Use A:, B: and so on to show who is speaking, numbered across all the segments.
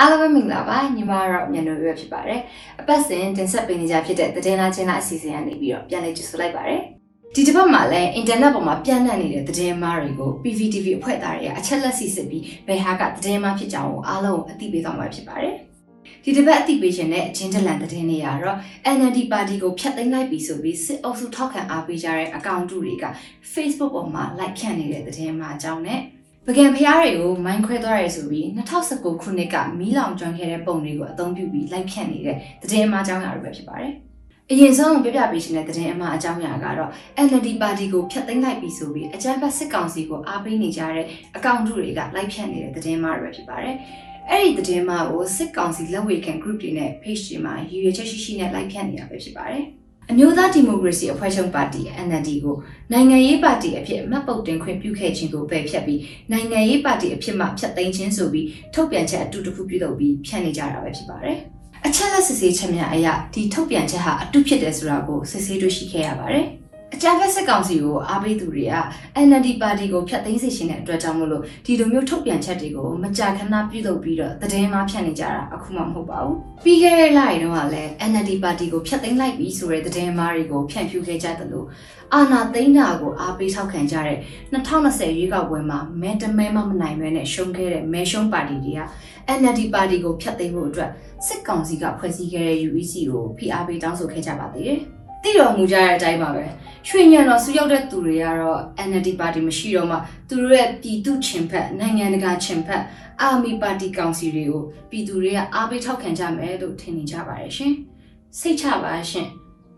A: အားလုံးပဲမင်္ဂလာပါညီမတော့မြန်လို့ရဖြစ်ပါတယ်အပတ်စဉ်တင်ဆက်ပေးနေကြဖြစ်တဲ့သတင်းလားချင်းလားအစီအစဉ်ကနေပြီးတော့ပြန်လည်ကြိုဆိုလိုက်ပါတယ်ဒီတစ်ပတ်မှာလည်းအင်တာနက်ပေါ်မှာပြန့်နှံ့နေတဲ့သတင်းမှားတွေကို PVTV အဖွဲ့သားတွေကအချက်လက်စီစစ်ပြီးဘယ်ဟာကသတင်းမှားဖြစ်ကြောင်းကိုအားလုံးကိုအသိပေးသွားမှာဖြစ်ပါတယ်ဒီတစ်ပတ်အသိပေးခြင်းနဲ့အချင်းတလန်သတင်းတွေကတော့ NLD ပါတီကိုဖျက်သိမ်းလိုက်ပြီဆိုပြီးစစ်အုပ်စုထောက်ခံအားပေးကြတဲ့အကောင့်တူတွေက Facebook ပေါ်မှာ like ဖြန့်နေတဲ့သတင်းမှာအကြောင်းနဲ့ ပကံဖျားတွေကိုမိုင်းခွဲသွားရဲဆိုပြီး2019ခုနှစ်ကမီးလောင်ကျွမ်းခဲ့တဲ့ပုံတွေကိုအသုံးပြုပြီး like ဖြန့်နေတဲ့သတင်းအမှားအကြောင်းအရာတွေပဲဖြစ်ပါတယ်။အရင်ဆုံးပြပြပေးရှင်တဲ့သတင်းအမှားအကြောင်းအရာကတော့ NLD ပါတီကိုဖျက်သိမ်းလိုက်ပြီဆိုပြီးအကြမ်းဖက်စစ်ကောင်စီကိုအားပေးနေကြတဲ့အကောင့်တူတွေက like ဖြန့်နေတဲ့သတင်းအမှားတွေပဲဖြစ်ပါတယ်။အဲ့ဒီသတင်းမှာကိုစစ်ကောင်စီလက်ဝေခံ group တွေနဲ့ page တွေမှာရည်ရွယ်ချက်ရှိရှိနဲ့ like ဖြန့်နေတာပဲဖြစ်ပါတယ်။ အမျိုးသားဒီမိုကရေစီအဖွဲ့ချုပ်ပါတီ NLD ကိုနိုင်ငံရေးပါတီအဖြစ်မှတ်ပုတ်တင်ခွင့်ပြုခဲ့ခြင်းကိုပယ်ဖျက်ပြီးနိုင်ငံရေးပါတီအဖြစ်မှဖျက်သိမ်းခြင်းဆိုပြီးထုတ်ပြန်ချက်အတူတခုပြုလုပ်ပြီးဖြန့်နေကြတာပဲဖြစ်ပါတယ်။အချက်လက်စစ်ဆေးချက်များအရဒီထုတ်ပြန်ချက်ဟာအတုဖြစ်တယ်ဆိုတာကိုစစ်ဆေးတွေ့ရှိခဲ့ရပါတယ်။ အကြမ်းဖက်စစ်ကောင်စီကိုအားပေးသူတွေက NLD ပါတီကိုဖျက်သိမ်းစေချင်တဲ့အတွက်ကြောင့်မို့လို့ဒီလိုမျိုးထုတ်ပြန်ချက်တွေကိုမကြာခဏပြုလုပ်ပြီးတော့သတင်းမှဖြန့်နေကြတာအခုမှမဟုတ်ပါဘူး။ပြီးခဲ့တဲ့လတွေတုန်းကလည်း NLD ပါတီကိုဖျက်သိမ်းလိုက်ပြီဆိုတဲ့သတင်းမှားတွေကိုဖြန့်ဖြူးခဲ့ကြသလိုအာဏာသိမ်းတာကိုအားပေးထောက်ခံကြတဲ့2020ရွေးကောက်ပွဲမှာမဲတမဲမမနိုင်မဲနဲ့ရှုံးခဲ့တဲ့မဲရှုံးပါတီတွေက NLD ပါတီကိုဖျက်သိမ်းဖို့အတွက်စစ်ကောင်စီကဖွဲ့စည်းခဲ့တဲ့ UEC ကိုဖိအားပေးတောင်းဆိုခဲ့ကြပါသေးတယ်။ သိတော်မူကြတဲ့အတိုင်းပါပဲရွှေညံတော်ဆူရောက်တဲ့သူတွေကတော့ NLD ပါတီမရှိတော့မှသူတို့ရဲ့ပြည်သူချင်ဖက်နိုင်ငံတကာချင်ဖက်အာမီပါတီကောင်စီတွေကိုပြည်သူတွေကအားပေးထောက်ခံကြမယ်လို့ထင်နေကြပါတယ်ရှင်စိတ်ချပါရှင်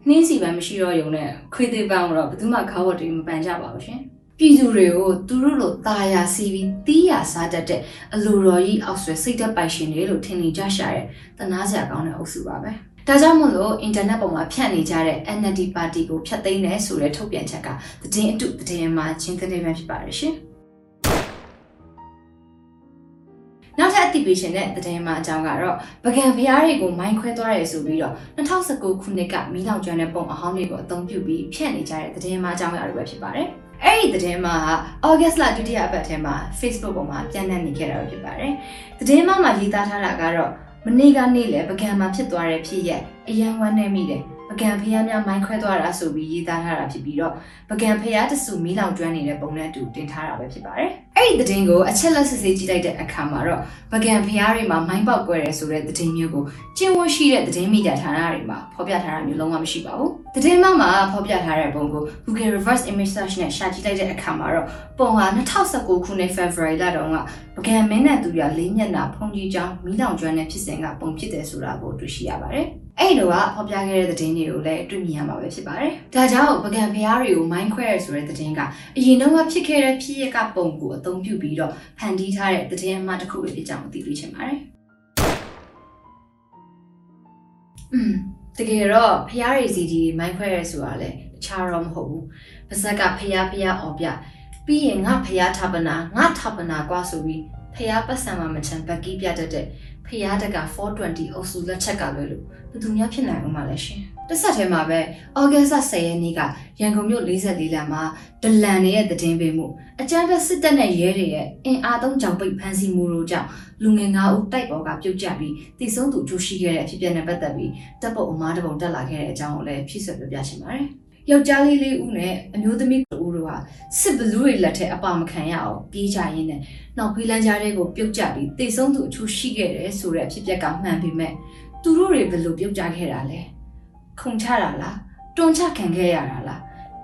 A: နှင်းစီပန်းမရှိတော့ရုံနဲ့ခွေးသေးပန်းတော့ဘယ်သူမှခါဝတ်တွေမပန်ကြပါဘူးရှင်ပြည်သူတွေကိုသူတို့လိုตาရစီးပြီးတီးရစားတတ်တဲ့အလိုတော်ကြီးအောက်ဆွဲစိတ်သက်ပိုင်ရှင်တွေလို့ထင်နေကြရှာတဲ့တနာစရာကောင်းတဲ့အုပ်စုပါပဲ။ ဒါကြောင့်မို့လို့အင်တာနက်ပေါ်မှာဖြန့်နေကြတဲ့ NLD ပါတီကိုဖျက်သိမ်းတယ်ဆိုတဲ့ထုတ်ပြန်ချက်ကသတင်းအတုသတင်းမှာချင်းသတင်းပဲဖြစ်ပါတယ်ရှင်။နောက်ထပ်အသိပေးရှင်တဲ့သတင်းမှာအကြောင်းကတော့ပကံဖျားတွေကိုမိုင်းခွဲသွားတယ်ဆိုပြီးတော့2019ခုနှစ်ကမီးလောင်ကျွမ်းတဲ့ပုံအဟောင်းတွေကိုအသုံးပြုပြီးဖြန့်နေကြတဲ့သတင်းမှာအကြောင်းအရာတွေပဲဖြစ်ပါတယ်။အဲ့ဒီသတင်းမှာ August လဒုတိယအပတ်ထဲမှာ Facebook ပေါ်မှာပြန့်နှံ့နေခဲ့တာဖြစ်ပါတယ်။သတင်းမှာမှာရေးသားထားတာကတော့ မနေ့ကနေ့လေပကံမှာဖြစ်သွားတဲ့ဖြစ်ရက်အယံဝမ်းနေမိတယ် ပကံဖျားများမိုင်းခွဲသွားတာဆိုပြီးရေးသားထားတာဖြစ်ပြီးတော့ပကံဖျားတဆူမီးလောင်ကျွမ်းနေတဲ့ပုံနဲ့အတူတင်ထားတာပဲဖြစ်ပါတယ်အဲ့ဒီသတင်းကိုအချက်လက်စစ်ဆေးကြည့်လိုက်တဲ့အခါမှာတော့ပကံဖျားတွေမှာမိုင်းပေါက်ကွဲတယ်ဆိုတဲ့သတင်းမျိုးကိုကျင့်ဝတ်ရှိတဲ့သတင်းမီဒီယာဌာနတွေမှာဖော်ပြထားတာမျိုးလုံးဝမရှိပါဘူးသတင်းမှမှာဖော်ပြထားတဲ့ပုံကို Google Reverse Image Search နဲ့ရှာကြည့်လိုက်တဲ့အခါမှာတော့ပုံဟာ2019ခုနှစ် February လတုန်းကပကံမင်းနဲ့သူရလေးမျက်နှာဖုန်ကြီးချောင်းမီးလောင်ကျွမ်းတဲ့ဖြစ်စဉ်ကပုံဖြစ်တယ်ဆိုတာကိုတွေ့ရှိရပါတယ် အဲ့လိုကဖော်ပြခဲ့တဲ့သတင်းတွေကိုလည်းတွေ့မြင်ရမှာပဲဖြစ်ပါတယ်။ဒါကြောင့်ပကံဖျားတွေကိုမိုင်းခွဲရဆိုတဲ့သတင်းကအရင်တော့ဖြစ်ခဲ့တဲ့ဖြစ်ရက်ကပုံကိုအသုံးပြုပြီးတော့ဖန်တီးထားတဲ့သတင်းအမှတစ်ခုပဲဖြစ်ကြောင်းသိပေးချင်ပါတယ်။อืมတကယ်တော့ဖျားရည်စီဒီမိုင်းခွဲရဆိုတာလည်းတခြားတော့မဟုတ်ဘူး။ပါဇက်ကဖျားဖျားအော်ပြပြီးရင်ငါဖျားထပနာငါထပနာကွာဆိုပြီး ဖျားပတ်စံမှာမချမ်းဘက်ကီးပြတတ်တဲ့ဖျားတက်က420အုပ်စုလက်ချက်ကလွယ်လို့ဘယ်သူများဖြစ်နိုင်ဦးမှာလဲရှင်တစ်ဆက်တည်းမှာပဲဩဂတ်စ်10ရက်နေ့ကရန်ကုန်မြို့44လမ်းမှာဒလန်ရဲ့တည်င်းပေးမှုအကြမ်းဖက်စစ်တပ်နဲ့ရဲတွေရဲ့အင်အားသုံးကြောင်ပိတ်ဖမ်းဆီးမှုတို့ကြောင့်လူငယ်9ဦးတိုက်ပေါ်ကပြုတ်ကျပြီးတည်ဆုံးသူကြိုရှိခဲ့တဲ့အဖြစ်အပျက်နဲ့ပတ်သက်ပြီးတပ်ပုတ်အမားတပုံတက်လာခဲ့တဲ့အကြောင်းကိုလည်းဖြစ်ဆွပြပြချင်ပါတယ် ယောက်ျားလေးလေးဦးနဲ့အမျိုးသမီးဦးတို့ဟာစစ်ဘလူးတွေလက်ထက်အပါမခံရအောင်ပြေးကြရင်းနဲ့နောက်ဖေးလန်းကြားတဲ့ကိုပြုတ်ကျပြီးတိတ်ဆုံးသူအချို့ရှိခဲ့တယ်ဆိုတဲ့အဖြစ်အပျက်ကမှန်ပေမဲ့သူတို့တွေဘယ်လိုပြုတ်ကျခဲ့တာလဲခုံချတာလားတွန်းချခံခဲ့ရတာလား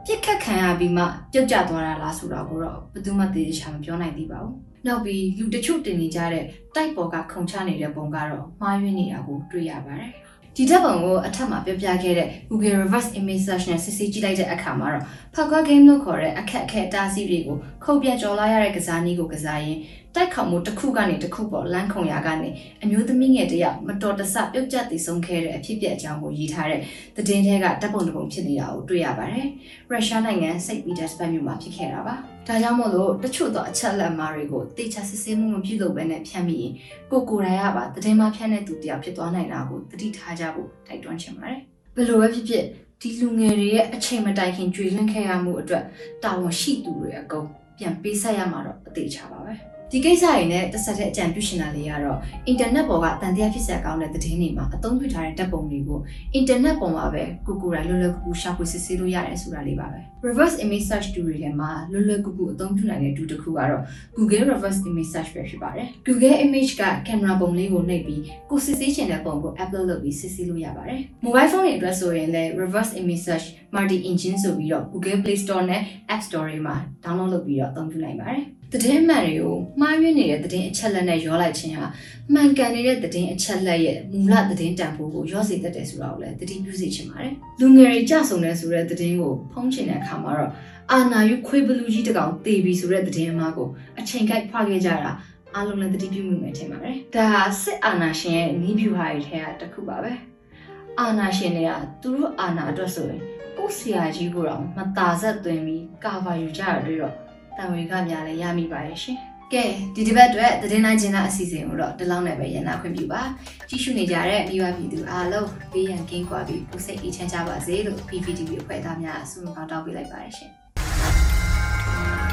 A: ပြစ်ခတ်ခံရပြီးမှပြုတ်ကျသွားတာလားဆိုတော့ကိုတော့ဘယ်သူမှသိချာမပြောနိုင်သေးပါဘူးနောက်ပြီးလူတချို့တင်နေကြတဲ့တိုက်ပေါ်ကခုံချနေတဲ့ပုံကတော့မှားယွင်းနေတာကိုတွေ့ရပါတယ် ဒီဓာတ်ပုံကိုအထက်မှာပြပြခဲ့တဲ့ Google Reverse Image Search နဲ့စစ်ဆေးကြည့်လိုက်တဲ့အခါမှာတော့ Poker Game လို့ခေါ်တဲ့အခက်အခဲတားဆီးတွေကိုခုတ်ပြကြော်လာရတဲ့ကစားနည်းကိုကစားရင်တိုက်ခေါမှုတစ်ခုကနေတစ်ခုပေါ်လမ်းခုံရာကနေအမျိုးသမီးငယ်တယောက်မတော်တဆပြုတ်ကျတည်ဆုံးခဲ့တဲ့အဖြစ်ပြက်အကြောင်းကိုရေးထားတဲ့သတင်းထဲကတပ်ပုံတစ်ပုံဖြစ်နေတာကိုတွေ့ရပါတယ်။ရုရှားနိုင်ငံစိတ်ပီတာစဘတ်မြို့မှာဖြစ်ခဲ့တာပါ။ဒါကြောင့်မို့လို့တချို့သောအချက်လက်မှားတွေကိုတေချာစစ်ဆေးမှုမပြုလုပ်ဘဲနဲ့ဖြန့်မိရင်ကိုကိုယ်တိုင်ရပါသတင်းမှားဖြန့်တဲ့သူတယောက်ဖြစ်သွားနိုင်တာကိုသတိထားကြဖို့တိုက်တွန်းချင်ပါတယ်။ဘယ်လိုပဲဖြစ်ဖြစ်ဒီလူငယ်တွေရဲ့အချိန်မတိုင်ခင်ကြွေလွင့်ခဲ့ရမှုအတွက်တာဝန်ရှိသူတွေအကုန်ပြန်ပေးဆက်ရမှာတော့အသေးချပါပဲ။ ဒီကိစ္စတွေနဲ့တစ်ဆက်တည်းအကြံပြုရှင်တာလေးကတော့အင်တာနက်ပေါ်ကတန်တရားဖြစ်ဆက်ကောင်းတဲ့သတင်းတွေမှာအသုံးပြုထားတဲ့ဓာတ်ပုံတွေကိုအင်တာနက်ပေါ်မှာပဲကိုကိုယ်တိုင်လွယ်လွယ်ကူကူရှာဖွေစစ်ဆေးလို့ရတယ်ဆိုတာလေးပါပဲ reverse image search tool တွေထဲမှာလွယ်လွယ်ကူကူအသုံးပြုနိုင်တဲ့ tool တစ်ခုကတော့ Google reverse image search ပဲဖြစ်ပါတယ် Google image ကကင်မရာပုံလေးကိုနှိပ်ပြီးကိုစစ်ဆေးချင်တဲ့ပုံကို upload လုပ်ပြီးစစ်ဆေးလို့ရပါတယ် mobile phone တွေအတွက်ဆိုရင်လည်း reverse image search multi engine ဆိုပြီးတော့ Google Play Store နဲ့ App Store တွေမှာ download လုပ်ပြီးတော့အသုံးပြုနိုင်ပါတယ် သတင်းမှန်တွေကိုမှားယွင်းနေတဲ့သတင်းအချက်လက်နဲ့ရောလိုက်ခြင်းဟာမှန်ကန်နေတဲ့သတင်းအချက်လက်ရဲ့မူလသတင်းတန်ဖိုးကိုရောစေတတ်တယ်ဆိုတာကိုလည်းသတိပြုစေချင်ပါတယ်။လူငယ်တွေကြဆုံနေဆိုတဲ့သတင်းကိုဖုံးချင်တဲ့အခါမှာတော့အာနာယုခွေးဘလူးကြီးတစ်ကောင်တေပြီဆိုတဲ့သတင်းအမှားကိုအချိန်ကိုက်ဖွာခဲ့ကြတာအားလုံးလည်းသတိပြုမိမယ်ထင်ပါတယ်။ဒါဟာစစ်အာဏာရှင်ရဲ့နီးဗျူဟာတွေထဲကတစ်ခုပါပဲ။အာဏာရှင်တွေကသူတို့အာဏာအတွက်ဆိုရင်ကိုယ်ဆရာကြီးကိုတော့မตาဆက်သွင်းပြီးကာဗာယူကြရတွေ့တော့ တာဝန်ကများလည်းရမိပါရဲ့ရှင်။ကဲဒီဒီဘက်အတွက်သတင်းလိုက်ခြင်းသားအစီအစဉ်ကိုတော့ဒီလောက်နဲ့ပဲရနာခွင့်ပြုပါ။ကြည့်ရှုနေကြတဲ့မိဘပြည်သူအားလုံးဘေးရန်ကင်းကွာပြီးကိုယ်စိတ်အေးချမ်းကြပါစေလို့ PPTV အဖွဲ့သားများအဆုတောင်းပေးလိုက်ပါရရှင်။